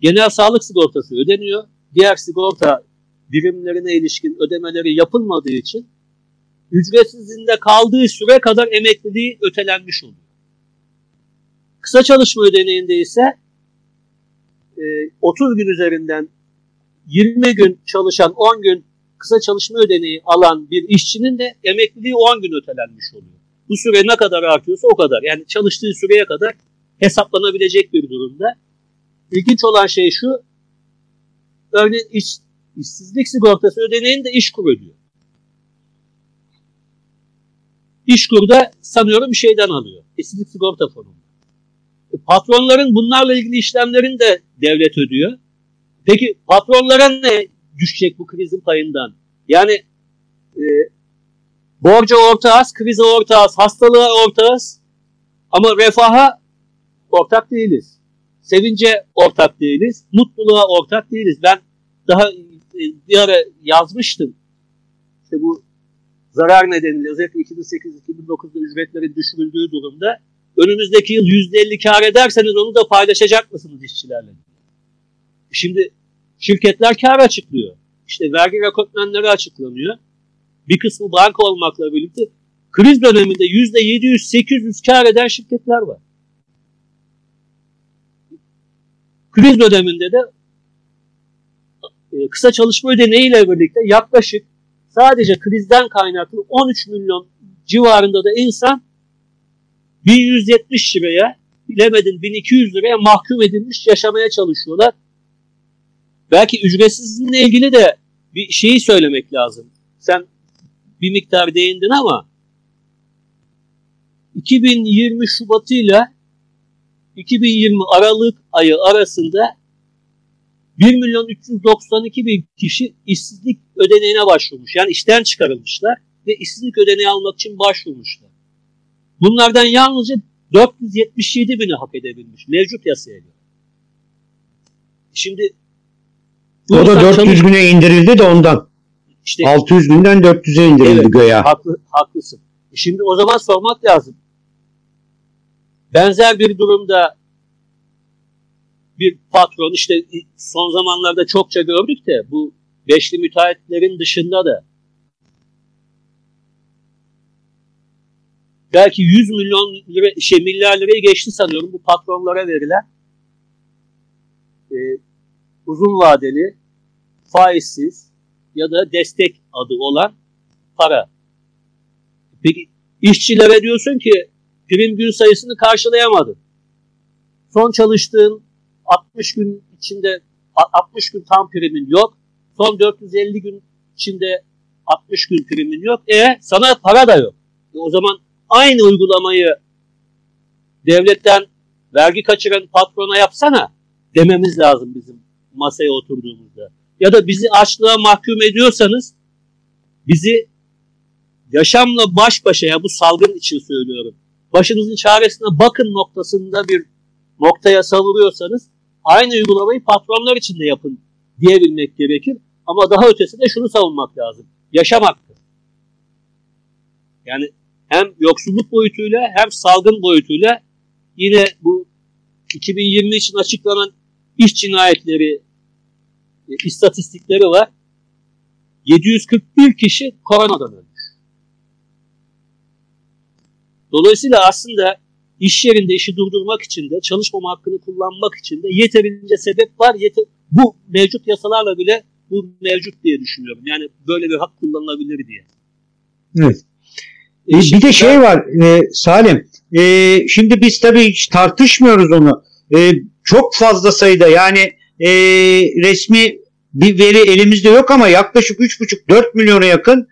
Speaker 1: genel sağlık sigortası ödeniyor. Diğer sigorta birimlerine ilişkin ödemeleri yapılmadığı için ücretsizliğinde kaldığı süre kadar emekliliği ötelenmiş oluyor. Kısa çalışma ödeneğinde ise 30 e, gün üzerinden 20 gün çalışan 10 gün kısa çalışma ödeneği alan bir işçinin de emekliliği 10 gün ötelenmiş oluyor. Bu süre ne kadar artıyorsa o kadar. Yani çalıştığı süreye kadar hesaplanabilecek bir durumda. İlginç olan şey şu, örneğin iş, işsizlik sigortası ödeneğini de işkur ödüyor. İşkur da sanıyorum bir şeyden alıyor. İşsizlik sigorta fonu. Patronların bunlarla ilgili işlemlerini de devlet ödüyor. Peki patronlara ne düşecek bu krizin payından? Yani e, borca ortağız, krize ortağız, hastalığa ortağız ama refaha ortak değiliz. Sevince ortak değiliz, mutluluğa ortak değiliz. Ben daha e, bir ara yazmıştım. İşte bu zarar nedeniyle özellikle 2008-2009'da ücretlerin düşürüldüğü durumda önümüzdeki yıl %50 kar ederseniz onu da paylaşacak mısınız işçilerle? Şimdi şirketler kar açıklıyor. İşte vergi rekortmenleri açıklanıyor. Bir kısmı banka olmakla birlikte kriz döneminde %700-800 kar eden şirketler var. Kriz döneminde de e, kısa çalışma ödeneğiyle birlikte yaklaşık sadece krizden kaynaklı 13 milyon civarında da insan 1170 liraya bilemedin 1200 liraya mahkum edilmiş yaşamaya çalışıyorlar. Belki ücretsizliğinle ilgili de bir şeyi söylemek lazım. Sen bir miktar değindin ama 2020 Şubat ile 2020 Aralık ayı arasında 1 milyon 392 bin kişi işsizlik ödeneğine başvurmuş. Yani işten çıkarılmışlar ve işsizlik ödeneği almak için başvurmuşlar. Bunlardan yalnızca 477 bini hak edebilmiş mevcut yasaya göre. Şimdi
Speaker 2: o da 400 çalış... güne indirildi de ondan. İşte, 600 günden 400'e indirildi evet, göya.
Speaker 1: Haklı, haklısın. E şimdi o zaman sormak lazım. Benzer bir durumda bir patron işte son zamanlarda çokça gördük de bu beşli müteahhitlerin dışında da belki 100 milyon lira, şey milyar lirayı geçti sanıyorum bu patronlara verilen e, uzun vadeli faizsiz ya da destek adı olan para. Peki işçilere diyorsun ki prim gün sayısını karşılayamadın. Son çalıştığın 60 gün içinde 60 gün tam primin yok. Son 450 gün içinde 60 gün primin yok. E sana para da yok. E, o zaman aynı uygulamayı devletten vergi kaçıran patrona yapsana dememiz lazım bizim masaya oturduğumuzda. Ya da bizi açlığa mahkum ediyorsanız bizi yaşamla baş başa ya bu salgın için söylüyorum. Başınızın çaresine bakın noktasında bir noktaya savuruyorsanız aynı uygulamayı patronlar için de yapın diyebilmek gerekir. Ama daha ötesinde şunu savunmak lazım. Yaşam hakkı. Yani hem yoksulluk boyutuyla hem salgın boyutuyla yine bu 2020 için açıklanan iş cinayetleri e, istatistikleri var. 741 kişi koronadan ölmüş. Dolayısıyla aslında iş yerinde işi durdurmak için de çalışmama hakkını kullanmak için de yeterince sebep var. Yeter bu mevcut yasalarla bile bu mevcut diye düşünüyorum. Yani böyle bir hak kullanılabilir diye.
Speaker 2: Evet. E, bir de şey var e, Salim. E, şimdi biz tabii hiç tartışmıyoruz onu. E, çok fazla sayıda yani e, resmi bir veri elimizde yok ama yaklaşık 3,5-4 milyona yakın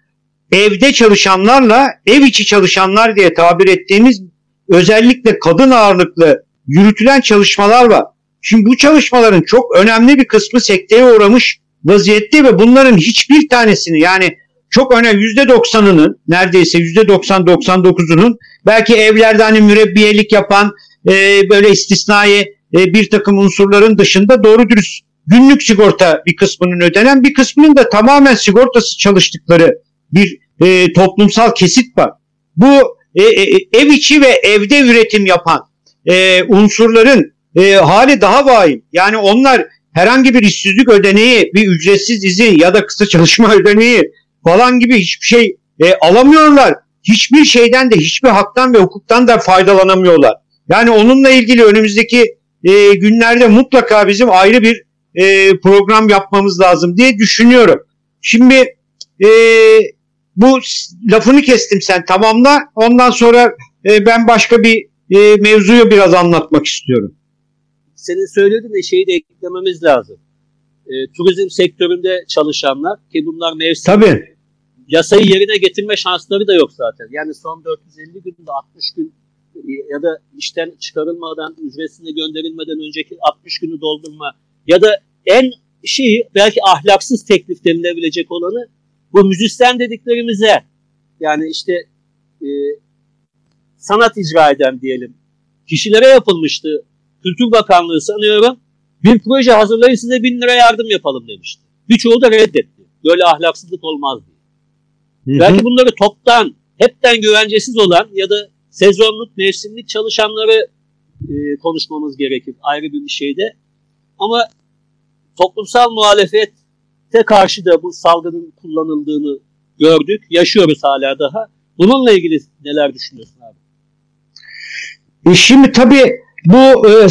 Speaker 2: evde çalışanlarla ev içi çalışanlar diye tabir ettiğimiz özellikle kadın ağırlıklı yürütülen çalışmalar var. Şimdi bu çalışmaların çok önemli bir kısmı sekteye uğramış vaziyette ve bunların hiçbir tanesini yani çok önemli %90'ının neredeyse %90-99'unun belki evlerde hani mürebbiyelik yapan e, böyle istisnai e, bir takım unsurların dışında doğru dürüst günlük sigorta bir kısmının ödenen bir kısmının da tamamen sigortası çalıştıkları bir e, toplumsal kesit var. Bu e, e, ev içi ve evde üretim yapan e, unsurların e, hali daha vahim. Yani onlar herhangi bir işsizlik ödeneği, bir ücretsiz izin ya da kısa çalışma [LAUGHS] ödeneği falan gibi hiçbir şey e, alamıyorlar. Hiçbir şeyden de hiçbir haktan ve hukuktan da faydalanamıyorlar. Yani onunla ilgili önümüzdeki e, günlerde mutlaka bizim ayrı bir e, program yapmamız lazım diye düşünüyorum. Şimdi e, bu lafını kestim sen tamamla. Ondan sonra e, ben başka bir e, mevzuyu biraz anlatmak istiyorum.
Speaker 1: Senin söylediğin şeyi de eklememiz lazım. E, turizm sektöründe çalışanlar ki bunlar mevsim
Speaker 2: Tabii.
Speaker 1: Yasayı yerine getirme şansları da yok zaten. Yani son 450 günde 60 gün ya da işten çıkarılmadan, ücretine gönderilmeden önceki 60 günü doldurma ya da en şeyi belki ahlaksız teklif denilebilecek olanı bu müzisyen dediklerimize yani işte e, sanat icra eden diyelim kişilere yapılmıştı. Kültür Bakanlığı sanıyorum bir proje hazırlayın size bin lira yardım yapalım demişti. Birçoğu da reddetti. Böyle ahlaksızlık olmaz diye. Hı hı. Belki bunları toptan, hepten güvencesiz olan ya da sezonluk, mevsimlik çalışanları e, konuşmamız gerekir ayrı bir şeyde. Ama toplumsal muhalefete karşı da bu salgının kullanıldığını gördük. Yaşıyoruz hala daha. Bununla ilgili neler düşünüyorsun abi?
Speaker 2: E şimdi tabii bu e,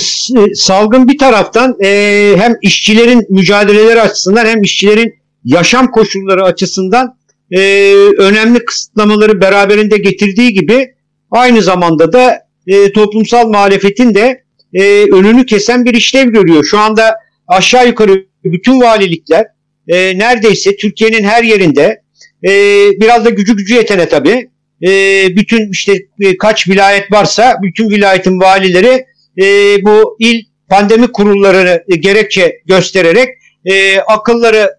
Speaker 2: salgın bir taraftan e, hem işçilerin mücadeleleri açısından hem işçilerin yaşam koşulları açısından e, önemli kısıtlamaları beraberinde getirdiği gibi aynı zamanda da e, toplumsal muhalefetin de e, önünü kesen bir işlev görüyor. Şu anda aşağı yukarı bütün valilikler e, neredeyse Türkiye'nin her yerinde e, biraz da gücü gücü yetene tabii e, bütün işte e, kaç vilayet varsa bütün vilayetin valileri e, bu il pandemi kurullarını gerekçe göstererek e, akıllarına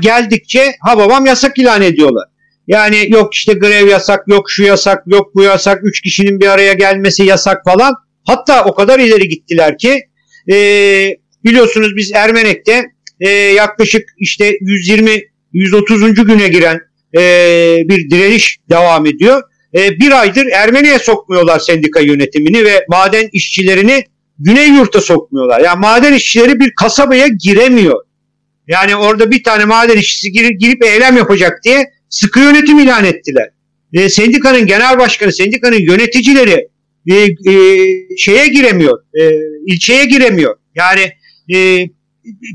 Speaker 2: geldikçe ha babam yasak ilan ediyorlar. Yani yok işte grev yasak, yok şu yasak, yok bu yasak, üç kişinin bir araya gelmesi yasak falan. Hatta o kadar ileri gittiler ki e, biliyorsunuz biz Ermenek'te e, yaklaşık işte 120-130. güne giren e, bir direniş devam ediyor. E, bir aydır Ermeniye sokmuyorlar sendika yönetimini ve maden işçilerini Güney Yurt'a sokmuyorlar. Yani maden işçileri bir kasabaya giremiyor. Yani orada bir tane maden işçisi girip, girip eylem yapacak diye sıkı yönetim ilan ettiler. E, sendikanın genel başkanı, sendikanın yöneticileri e, e, şeye giremiyor, e, ilçeye giremiyor. Yani e,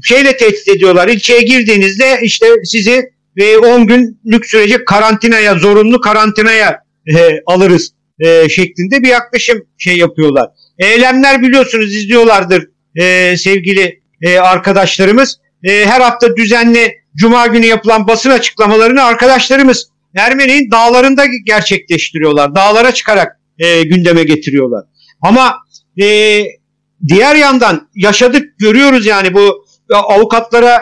Speaker 2: şeyle tehdit ediyorlar. İlçeye girdiğinizde işte sizi ve 10 günlük sürece karantinaya, zorunlu karantinaya e, alırız e, şeklinde bir yaklaşım şey yapıyorlar. Eylemler biliyorsunuz izliyorlardır e, sevgili e, arkadaşlarımız. E, her hafta düzenli Cuma günü yapılan basın açıklamalarını arkadaşlarımız Ermeni'nin dağlarında gerçekleştiriyorlar. Dağlara çıkarak e, gündeme getiriyorlar. Ama e, diğer yandan yaşadık görüyoruz yani bu avukatlara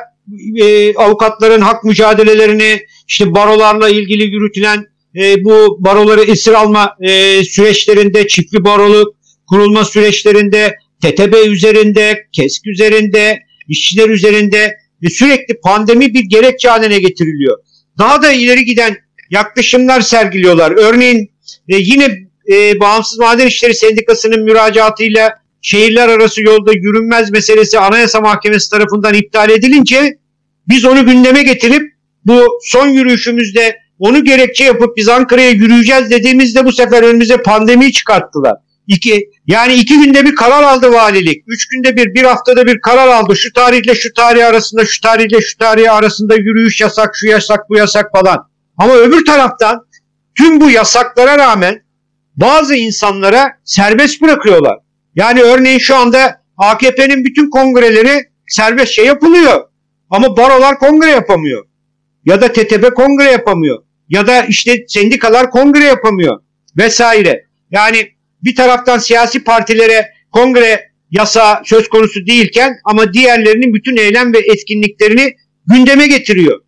Speaker 2: e, avukatların hak mücadelelerini işte barolarla ilgili yürütülen e, bu baroları esir alma e, süreçlerinde çiftli baroluk kurulma süreçlerinde TTB üzerinde, KESK üzerinde, işçiler üzerinde sürekli pandemi bir gerekçe haline getiriliyor. Daha da ileri giden yaklaşımlar sergiliyorlar. Örneğin e, yine e, Bağımsız Maden İşleri Sendikası'nın müracaatıyla şehirler arası yolda yürünmez meselesi Anayasa Mahkemesi tarafından iptal edilince biz onu gündeme getirip bu son yürüyüşümüzde onu gerekçe yapıp biz Ankara'ya yürüyeceğiz dediğimizde bu sefer önümüze pandemiyi çıkarttılar. İki, yani iki günde bir karar aldı valilik. Üç günde bir, bir haftada bir karar aldı. Şu tarihle şu tarih arasında, şu tarihle şu tarih arasında yürüyüş yasak, şu yasak, bu yasak falan. Ama öbür taraftan tüm bu yasaklara rağmen bazı insanlara serbest bırakıyorlar. Yani örneğin şu anda AKP'nin bütün kongreleri serbestçe yapılıyor. Ama barolar kongre yapamıyor. Ya da TTB kongre yapamıyor. Ya da işte sendikalar kongre yapamıyor. Vesaire. Yani bir taraftan siyasi partilere kongre yasa söz konusu değilken ama diğerlerinin bütün eylem ve etkinliklerini gündeme getiriyor.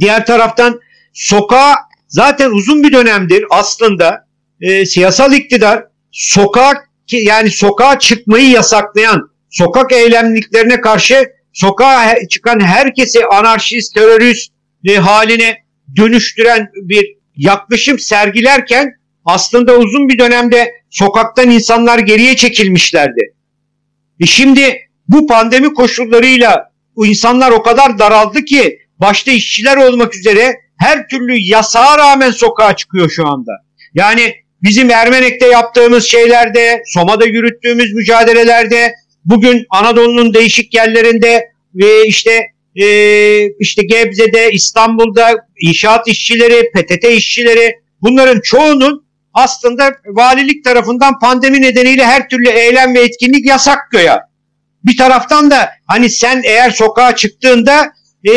Speaker 2: Diğer taraftan sokağa zaten uzun bir dönemdir aslında e, siyasal iktidar sokağa yani sokağa çıkmayı yasaklayan sokak eylemliklerine karşı sokağa çıkan herkesi anarşist, terörist e, haline dönüştüren bir yaklaşım sergilerken aslında uzun bir dönemde sokaktan insanlar geriye çekilmişlerdi. E şimdi bu pandemi koşullarıyla bu insanlar o kadar daraldı ki başta işçiler olmak üzere her türlü yasağa rağmen sokağa çıkıyor şu anda. Yani bizim Ermenek'te yaptığımız şeylerde, Soma'da yürüttüğümüz mücadelelerde, bugün Anadolu'nun değişik yerlerinde ve işte e, işte Gebze'de, İstanbul'da inşaat işçileri, PTT işçileri bunların çoğunun aslında valilik tarafından pandemi nedeniyle her türlü eylem ve etkinlik yasak göya. Bir taraftan da hani sen eğer sokağa çıktığında e,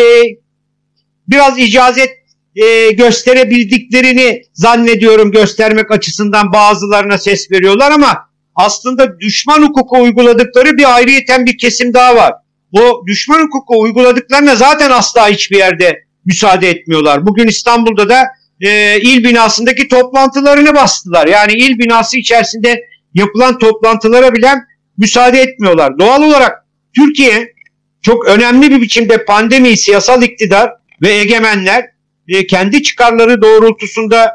Speaker 2: biraz icazet e, gösterebildiklerini zannediyorum göstermek açısından bazılarına ses veriyorlar ama aslında düşman hukuku uyguladıkları bir ayrıyeten bir kesim daha var. O düşman hukuku uyguladıklarına zaten asla hiçbir yerde müsaade etmiyorlar. Bugün İstanbul'da da e, il binasındaki toplantılarını bastılar. Yani il binası içerisinde yapılan toplantılara bile müsaade etmiyorlar. Doğal olarak Türkiye çok önemli bir biçimde pandemi, siyasal iktidar ve egemenler e, kendi çıkarları doğrultusunda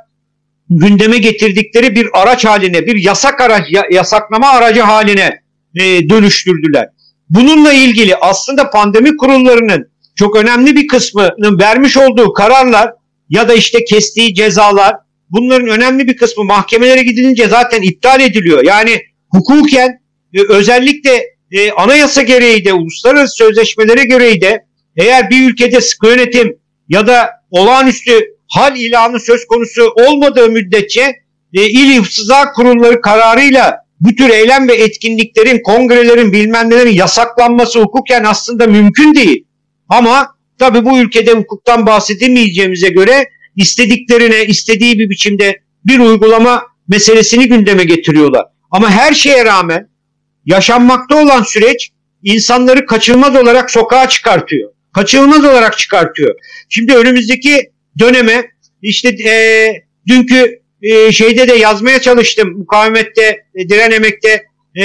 Speaker 2: gündeme getirdikleri bir araç haline, bir yasak araç, yasaklama aracı haline e, dönüştürdüler. Bununla ilgili aslında pandemi kurullarının çok önemli bir kısmının vermiş olduğu kararlar ya da işte kestiği cezalar bunların önemli bir kısmı mahkemelere gidilince zaten iptal ediliyor. Yani hukuken e, özellikle e, anayasa gereği de uluslararası sözleşmelere gereği de eğer bir ülkede sıkı yönetim ya da olağanüstü hal ilanı söz konusu olmadığı müddetçe e, il hıfzıza kurulları kararıyla bu tür eylem ve etkinliklerin, kongrelerin bilmem nelerin yasaklanması hukuken aslında mümkün değil. Ama tabi bu ülkede hukuktan bahsedemeyeceğimize göre istediklerine istediği bir biçimde bir uygulama meselesini gündeme getiriyorlar. Ama her şeye rağmen yaşanmakta olan süreç insanları kaçınılmaz olarak sokağa çıkartıyor. Kaçınılmaz olarak çıkartıyor. Şimdi önümüzdeki döneme işte e, dünkü e, şeyde de yazmaya çalıştım. Mukavemette, e, direnemekte e,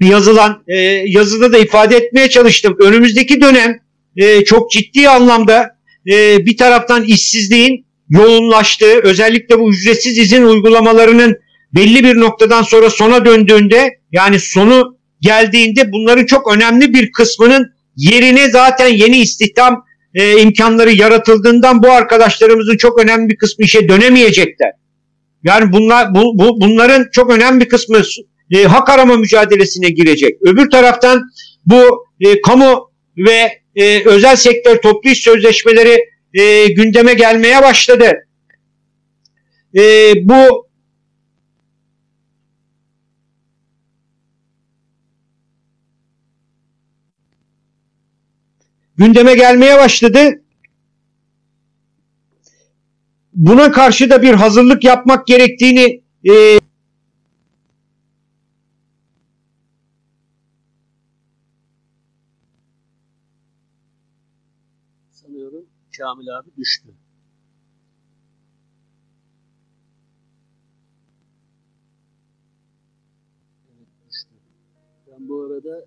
Speaker 2: yazılan e, yazıda da ifade etmeye çalıştım. Önümüzdeki dönem e, çok ciddi anlamda e, bir taraftan işsizliğin yoğunlaştığı, özellikle bu ücretsiz izin uygulamalarının belli bir noktadan sonra sona döndüğünde yani sonu geldiğinde bunların çok önemli bir kısmının yerine zaten yeni istihdam e, imkanları yaratıldığından bu arkadaşlarımızın çok önemli bir kısmı işe dönemeyecekler. Yani bunlar bu, bu bunların çok önemli bir kısmı e, hak arama mücadelesine girecek. Öbür taraftan bu e, kamu ve e, özel sektör toplu iş sözleşmeleri e, gündeme gelmeye başladı. E, bu gündeme gelmeye başladı. Buna karşı da bir hazırlık yapmak gerektiğini e,
Speaker 1: sanıyorum Kamil abi düştü. Evet düştü. Ben bu arada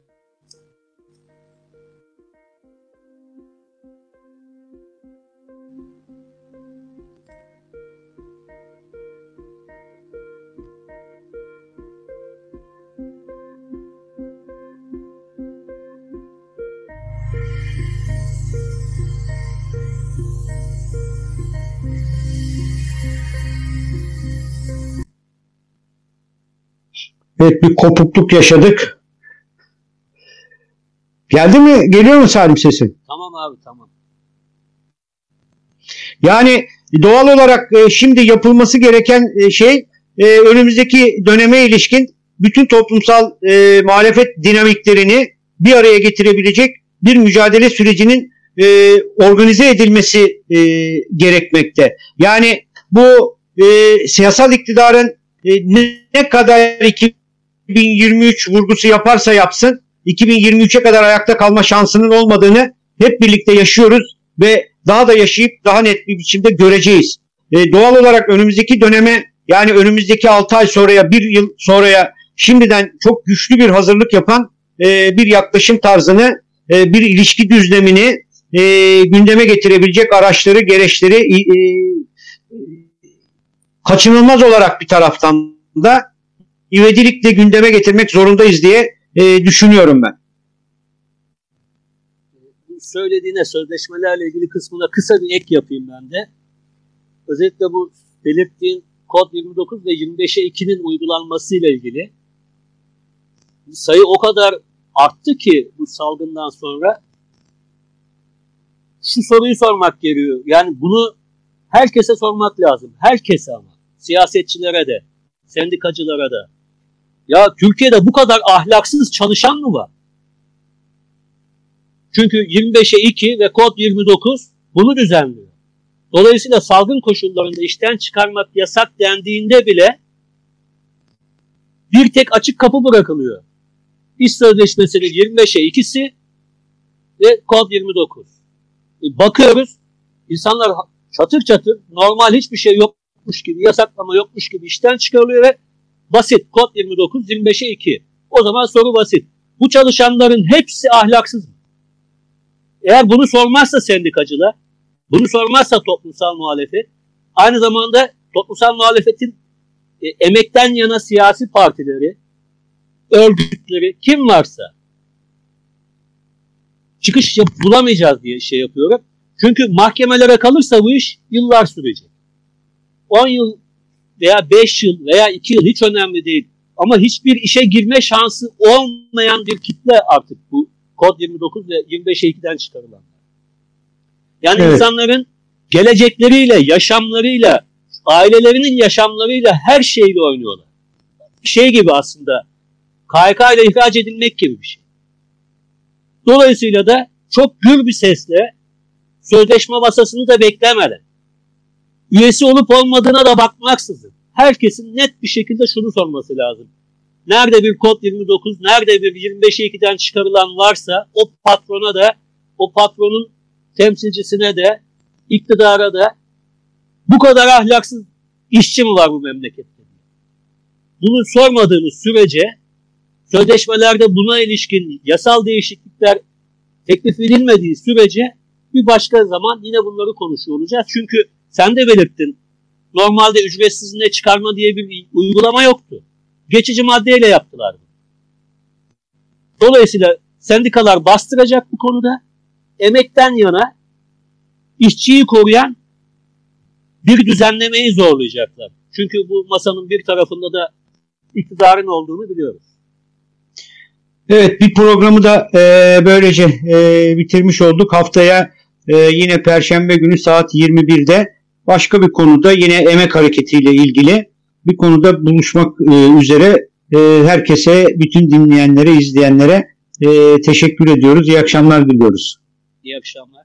Speaker 2: Evet bir kopukluk yaşadık. Geldi mi? Geliyor mu Salim sesin?
Speaker 1: Tamam abi tamam.
Speaker 2: Yani doğal olarak e, şimdi yapılması gereken e, şey e, önümüzdeki döneme ilişkin bütün toplumsal e, muhalefet dinamiklerini bir araya getirebilecek bir mücadele sürecinin e, organize edilmesi e, gerekmekte. Yani bu e, siyasal iktidarın e, ne, kadar 2023 vurgusu yaparsa yapsın 2023'e kadar ayakta kalma şansının olmadığını hep birlikte yaşıyoruz ve daha da yaşayıp daha net bir biçimde göreceğiz. E, doğal olarak önümüzdeki döneme yani önümüzdeki 6 ay sonraya, bir yıl sonraya şimdiden çok güçlü bir hazırlık yapan e, bir yaklaşım tarzını, e, bir ilişki düzlemini e, gündeme getirebilecek araçları, gereçleri e, kaçınılmaz olarak bir taraftan da ivedilikle gündeme getirmek zorundayız diye e, düşünüyorum ben.
Speaker 1: Söylediğine sözleşmelerle ilgili kısmına kısa bir ek yapayım ben de. Özellikle bu belirttiğin kod 29 ve 25'e 2'nin uygulanmasıyla ilgili sayı o kadar arttı ki bu salgından sonra şu soruyu sormak gerekiyor. Yani bunu herkese sormak lazım. Herkese ama. Siyasetçilere de, sendikacılara da. Ya Türkiye'de bu kadar ahlaksız çalışan mı var? Çünkü 25'e 2 ve kod 29 bunu düzenliyor. Dolayısıyla salgın koşullarında işten çıkarmak yasak dendiğinde bile bir tek açık kapı bırakılıyor. İş sözleşmesinin 25'e 2'si ve kod 29. E, bakıyoruz insanlar çatır çatır normal hiçbir şey yokmuş gibi yasaklama yokmuş gibi işten çıkarılıyor ve basit kod 29 25'e 2. O zaman soru basit. Bu çalışanların hepsi ahlaksız mı? Eğer bunu sormazsa sendikacılar, bunu sormazsa toplumsal muhalefet, aynı zamanda toplumsal muhalefetin e, emekten yana siyasi partileri, örgütleri kim varsa çıkış yap, bulamayacağız diye şey yapıyorum. Çünkü mahkemelere kalırsa bu iş yıllar sürecek. 10 yıl veya 5 yıl veya 2 yıl hiç önemli değil. Ama hiçbir işe girme şansı olmayan bir kitle artık bu kod 29 ve 25'e 2'den çıkarılan. Yani evet. insanların gelecekleriyle, yaşamlarıyla, ailelerinin yaşamlarıyla her şeyle oynuyorlar. Şey gibi aslında KYK ile ihraç edilmek gibi bir şey. Dolayısıyla da çok gür bir sesle sözleşme masasını da beklemeden üyesi olup olmadığına da bakmaksızın herkesin net bir şekilde şunu sorması lazım. Nerede bir kod 29, nerede bir 25'e 2'den çıkarılan varsa o patrona da, o patronun temsilcisine de, iktidara da bu kadar ahlaksız işçi mi var bu memlekette? Bunu sormadığımız sürece sözleşmelerde buna ilişkin yasal değişiklikler teklif edilmediği sürece bir başka zaman yine bunları konuşuyor olacağız. Çünkü sen de belirttin. Normalde ücretsiz ne çıkarma diye bir uygulama yoktu. Geçici maddeyle yaptılar. Dolayısıyla sendikalar bastıracak bu konuda. Emekten yana işçiyi koruyan bir düzenlemeyi zorlayacaklar. Çünkü bu masanın bir tarafında da iktidarın olduğunu biliyoruz.
Speaker 2: Evet bir programı da e, böylece e, bitirmiş olduk. Haftaya e, yine Perşembe günü saat 21'de başka bir konuda yine emek hareketiyle ilgili bir konuda buluşmak e, üzere e, herkese, bütün dinleyenlere, izleyenlere e, teşekkür ediyoruz. İyi akşamlar diliyoruz.
Speaker 1: İyi akşamlar.